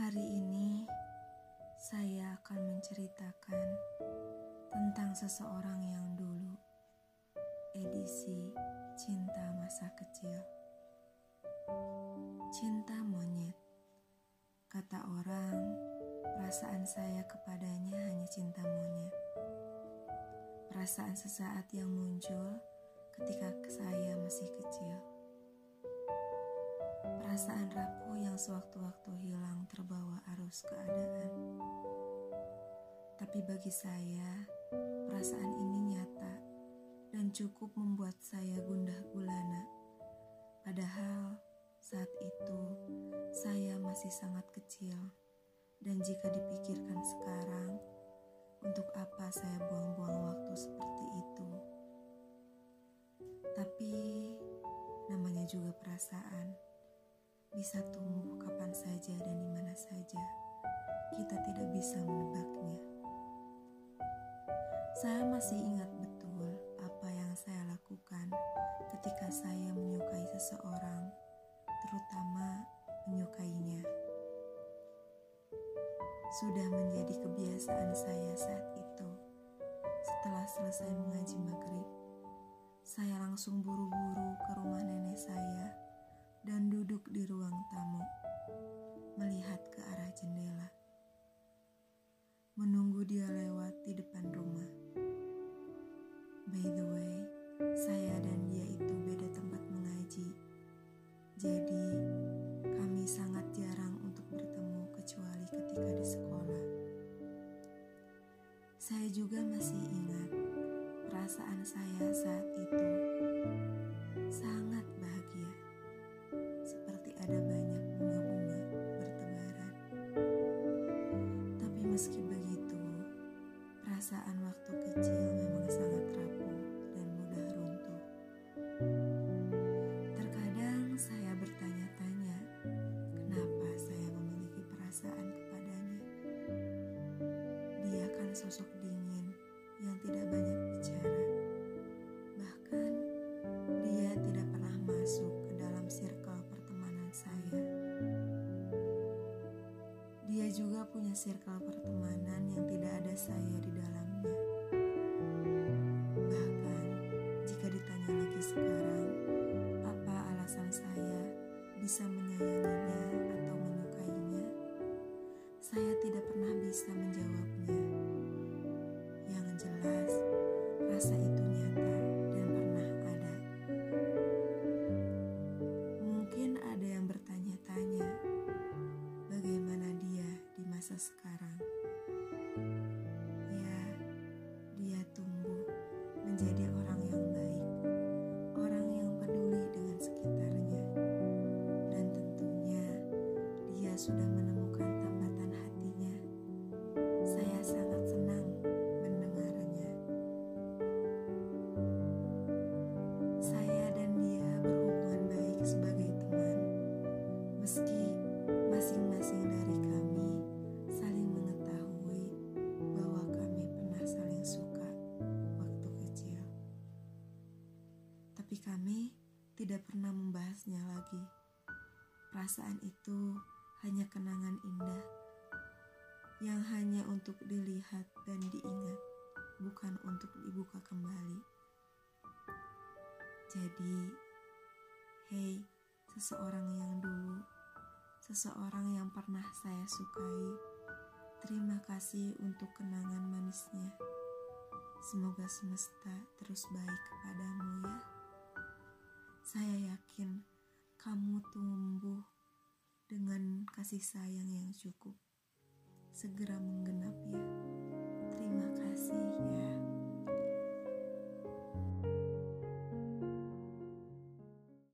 Hari ini saya akan menceritakan tentang seseorang yang dulu, edisi cinta masa kecil. Cinta monyet, kata orang, perasaan saya kepadanya hanya cinta monyet. Perasaan sesaat yang muncul ketika saya masih kecil. Perasaan rapuh yang sewaktu-waktu hilang terbawa arus keadaan. Tapi bagi saya, perasaan ini nyata dan cukup membuat saya gundah gulana. Padahal saat itu saya masih sangat kecil dan jika dipikirkan sekarang, untuk apa saya buang-buang waktu seperti itu? Tapi namanya juga perasaan bisa tumbuh kapan saja dan di mana saja. Kita tidak bisa menebaknya. Saya masih ingat betul apa yang saya lakukan ketika saya menyukai seseorang, terutama menyukainya. Sudah menjadi kebiasaan saya saat itu. Setelah selesai mengaji maghrib, saya langsung buru-buru ke rumah nenek saya dan duduk di ruang tamu, melihat ke arah jendela, menunggu dia lewat di depan rumah. By the way, saya dan dia itu beda tempat mengaji, jadi kami sangat jarang untuk bertemu kecuali ketika di sekolah. Saya juga masih ingat perasaan saya saat itu perasaan waktu kecil memang sangat rapuh dan mudah runtuh. Terkadang saya bertanya-tanya, kenapa saya memiliki perasaan kepadanya. Dia kan sosok dingin yang tidak banyak bicara. Bahkan dia tidak pernah masuk ke dalam circle saya. Dia juga punya circle pertemanan yang tidak ada saya di dalamnya. Tidak pernah bisa menjawabnya. Yang jelas, rasa itu nyata. sekarang. Ya, dia tumbuh menjadi orang yang baik, orang yang peduli dengan sekitarnya. Dan tentunya dia sudah tapi kami tidak pernah membahasnya lagi. Perasaan itu hanya kenangan indah yang hanya untuk dilihat dan diingat, bukan untuk dibuka kembali. Jadi, hei, seseorang yang dulu, seseorang yang pernah saya sukai, terima kasih untuk kenangan manisnya. Semoga semesta terus baik kepadamu ya. Saya yakin kamu tumbuh dengan kasih sayang yang cukup. Segera menggenap ya.